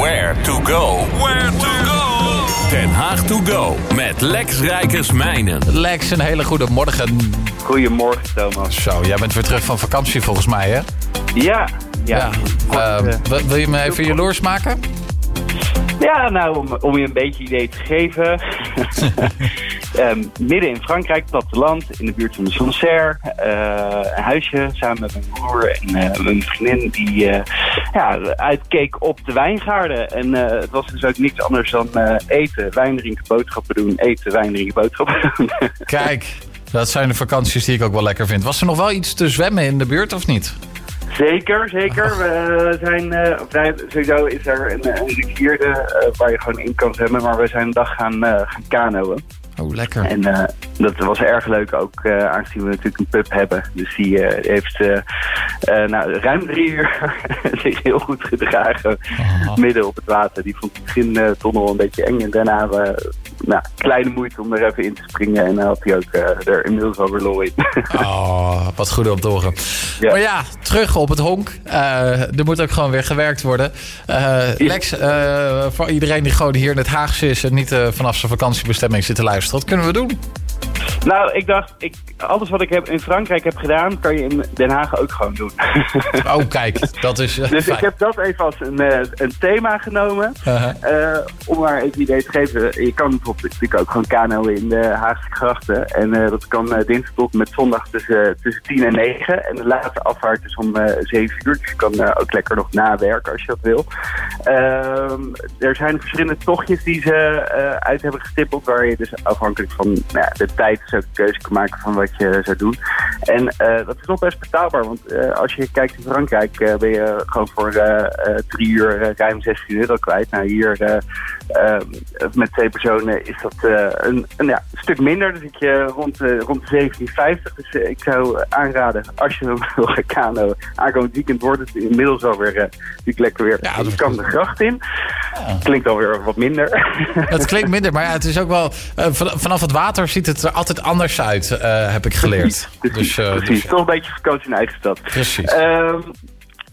Where to go. Where to go. Den Haag to go met Lex Rijkersmijnen. Lex, een hele goede morgen. Goedemorgen, Thomas. Zo, jij bent weer terug van vakantie volgens mij, hè? Ja. Ja, ja. Uh, wil je me even jaloers maken? Ja, nou, om, om je een beetje idee te geven. um, midden in Frankrijk, platteland, in de buurt van de Sancerre. Uh, een huisje samen met mijn broer en uh, mijn vriendin die uh, ja, uitkeek op de wijngaarden. En het was dus ook niks anders dan eten, wijn drinken, boodschappen doen. Eten, wijn drinken, boodschappen doen. Kijk, dat zijn de vakanties die ik ook wel lekker vind. Was er nog wel iets te zwemmen in de buurt of niet? Zeker, zeker. We zijn, uh, sowieso is er een, een rivierde uh, waar je gewoon in kan zwemmen, maar we zijn een dag gaan, uh, gaan kanoën. Oh, lekker. En uh, dat was erg leuk ook, uh, aangezien we natuurlijk een pub hebben. Dus die uh, heeft nou, ruim drie uur zich heel goed gedragen oh. midden op het water. Die vond het begin toch nog een beetje eng. En daarna nou, kleine moeite om er even in te springen. En dan had hij ook er inmiddels alweer lol in. oh, wat goed op te Ja. Maar ja, terug op het honk. er moet ook gewoon weer gewerkt worden. Lex, voor iedereen die gewoon hier in het Haagse is... en niet vanaf zijn vakantiebestemming zit te luisteren wat kunnen we doen? Nou, ik dacht, ik, alles wat ik heb in Frankrijk heb gedaan, kan je in Den Haag ook gewoon doen. Oh, kijk, dat is. Uh, dus ik heb dat even als een, uh, een thema genomen. Uh -huh. om maar even idee te geven. Je kan bijvoorbeeld natuurlijk ook gewoon kano in de Haagse grachten. En dat kan dinsdag tot met zondag tussen, tussen 10 en 9. En de laatste afvaart is om 7 uur. Dus je kan ook lekker nog nawerken als je dat wil. Ehm, er zijn verschillende tochtjes die ze uit hebben gestippeld. Waar je dus afhankelijk van nou, de tijd zo keuze kan maken van wat je zou doen. En uh, dat is nog best betaalbaar, want uh, als je kijkt in Frankrijk uh, ben je gewoon voor drie uur ruim 16 euro kwijt. Nou hier met twee personen is dat een, een ja, stuk minder, dus ik rond, rond de 17,50. Dus ik zou aanraden, als je wil gaan kano, aankomend weekend wordt het inmiddels alweer natuurlijk lekker weer. Ja, je kan de gracht in. Ja. Klinkt alweer wat minder. Het klinkt minder, maar ja, het is ook wel vanaf het water ziet het er altijd anders uit, uh, heb ik geleerd. dus, uh, Precies, dus, toch een beetje vakantie in eigen stad. Precies. Um,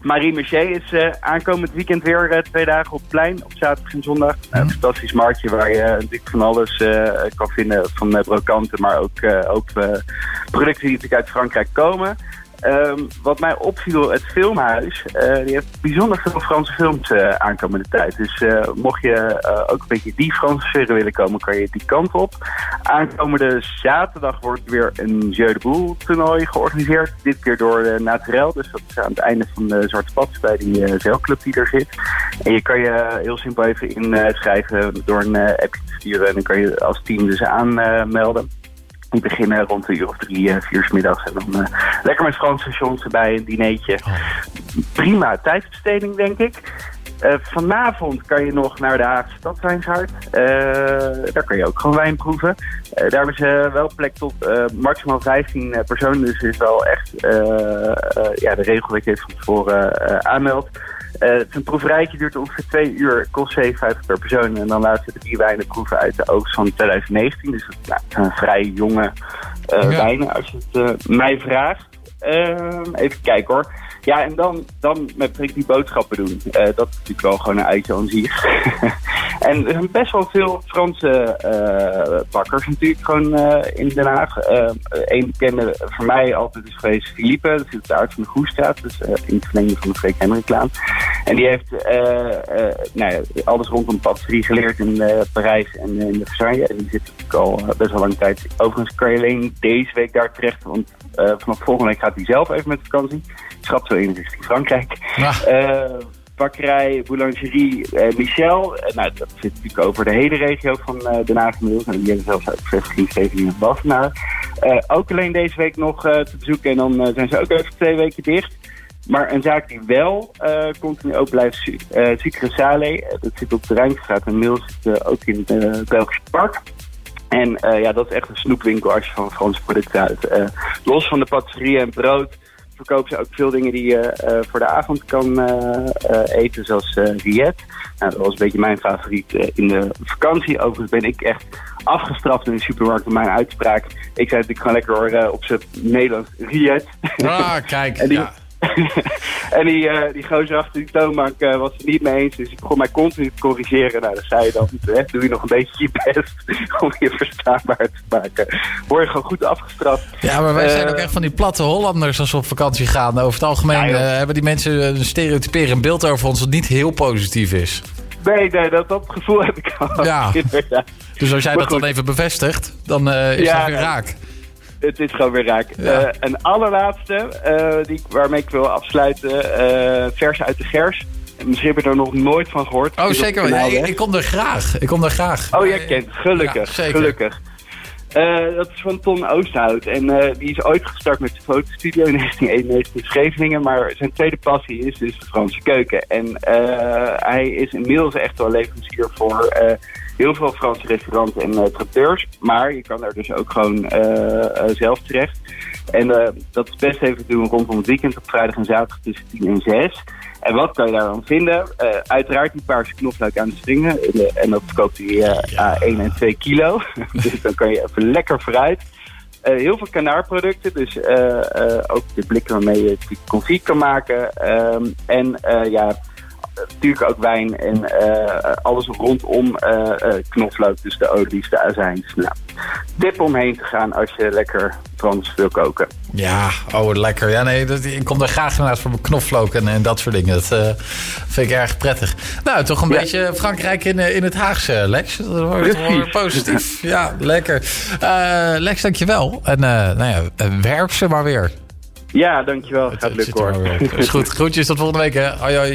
Marie Mercier is uh, aankomend weekend weer uh, twee dagen op het plein, op zaterdag en zondag. Mm. Een fantastisch marktje waar je natuurlijk van alles uh, kan vinden, van brokanten, maar ook, ook producten die natuurlijk uit Frankrijk komen. Um, wat mij opviel, het filmhuis, uh, die heeft bijzonder veel Franse films uh, aankomende tijd. Dus uh, mocht je ook een beetje die Franse sfeer willen komen, kan je die kant op. Aankomende zaterdag wordt weer een Jeu de Boel toernooi georganiseerd. Dit keer door de Naturel, dus dat is aan het einde van de Zwarte Pad bij die zeilclub die er zit. En je kan je heel simpel even inschrijven door een appje te sturen en dan kan je als team dus aanmelden. Die beginnen rond de uur of drie, uh, vier middags. En dan uh, lekker met Franse erbij, een dineetje. Oh. Prima tijdsbesteding, denk ik. Uh, vanavond kan je nog naar de Haagse Stadswijngaard. daar kan je ook gewoon wijn proeven. daar hebben ze wel plek tot maximaal 15 personen. Dus het is wel echt ja, de regel dat je het van tevoren aanmeldt. Uh, het is een proeverijtje, duurt ongeveer twee uur, kost 57 per persoon. En dan laten ze drie wijnen proeven uit de oogst van 2019. Dus het nou, zijn vrij jonge ja. wijnen, als je het uh, mij vraagt. Ehm, even kijken hoor. Ja, en dan, dan met die boodschappen doen. Uh, dat is natuurlijk wel gewoon een uitje aan zich. en er zijn best wel veel Franse uh, bakkers natuurlijk gewoon uh, in Den Haag. Eén bekende voor mij altijd is geweest Philippe. Dat zit op de van de Goestraat. Dus in het verlengde van de Freek Hendriklaan. En die heeft nou ja, alles rondom patisserie geleerd in Parijs en in de Versailles. En die zit natuurlijk al best wel lang tijd. Overigens kan je alleen deze week daar terecht. Want vanaf volgende week gaat hij zelf even met vakantie. Schat zo in richting Frankrijk. Ja. Uh, bakkerij, boulangerie uh, Michel. Uh, nou, dat zit natuurlijk over de hele regio van uh, Den Haag inmiddels. En die hebben zelfs ook vestiging in Wassenaar. ook alleen deze week nog te bezoeken. En dan zijn ze ook even twee weken dicht. Maar een zaak die wel continu open blijft, Sucre Sale. dat zit op de Rijnstraat. En zit ook in het Belgische Park. En ja, dat is echt een snoepwinkel als je van Franse producten uit. los van de patisserie en brood verkopen ze ook veel dingen die je uh, voor de avond kan uh, eten, zoals riet. Nou, dat was een beetje mijn favoriet in de vakantie. Overigens ben ik echt afgestraft in de supermarkt door mijn uitspraak. Ik zei natuurlijk gewoon lekker op zijn Nederlands riet. Ah, kijk, en die, ja. en die, uh, die gozer achter die toonbank uh, was het niet mee eens. Dus ik begon mij continu te corrigeren. Nou, dan zei je dan, hè, doe je nog een beetje je best om je verstaanbaar te maken. Word je gewoon goed afgestraft. Ja, maar wij zijn ook echt van die platte Hollanders als we op vakantie gaan. Over het algemeen ja, hebben die mensen een stereotyperend beeld over ons dat niet heel positief is. Nee, nee dat, dat gevoel heb ik al. Ja. Dus als jij dat dan even bevestigt, dan is ja, het weer raak. Het is gewoon weer raak. Ja. Uh, een allerlaatste, uh, die, waarmee ik wil afsluiten. vers uit de gers. Misschien heb je er nog nooit van gehoord. Oh, zeker wel. ik, ik, kom er graag. Ik kom er graag. Oh, jij kent. Gelukkig. Ja, gelukkig. Dat is van Ton Oosterhout. En die is ooit gestart met zijn fotostudio in 1991 in Scheveningen. Maar zijn tweede passie is dus de Franse keuken. En hij is inmiddels echt wel leverancier voor heel veel Franse restaurants en traiteurs. Maar je kan daar dus ook gewoon zelf terecht. En dat is best even doen rondom het weekend op vrijdag en zaterdag tussen 10 en 6. En wat kan je daar dan vinden? Uh, uiteraard die paarse knofluik aan de stringen. En, dat verkoopt hij uh, 1 en 2 kilo. dus dan kan je even lekker vooruit. Uh, heel veel kanaarproducten, dus uh, ook de blikken waarmee je confit kan maken. Um, en ja, natuurlijk ook wijn en alles rondom knoflook, dus de olies, de azijns. Nou, tip om heen te gaan als je lekker Frans wil koken. Ja, oh lekker. Ja, nee, dat, ik kom er graag inderdaad voor knoflook en, en dat soort dingen. Dat uh, vind ik erg prettig. Nou, toch een ja. beetje Frankrijk in, in het Haagse, Lex. Dat wordt wel positief. Ja, lekker. Uh, Lex, dankjewel. En uh, nou ja, werp ze maar weer. Ja, dankjewel. Gaat lukken hoor. Is goed. Groetjes tot volgende week. Hè. Hoi, hoi.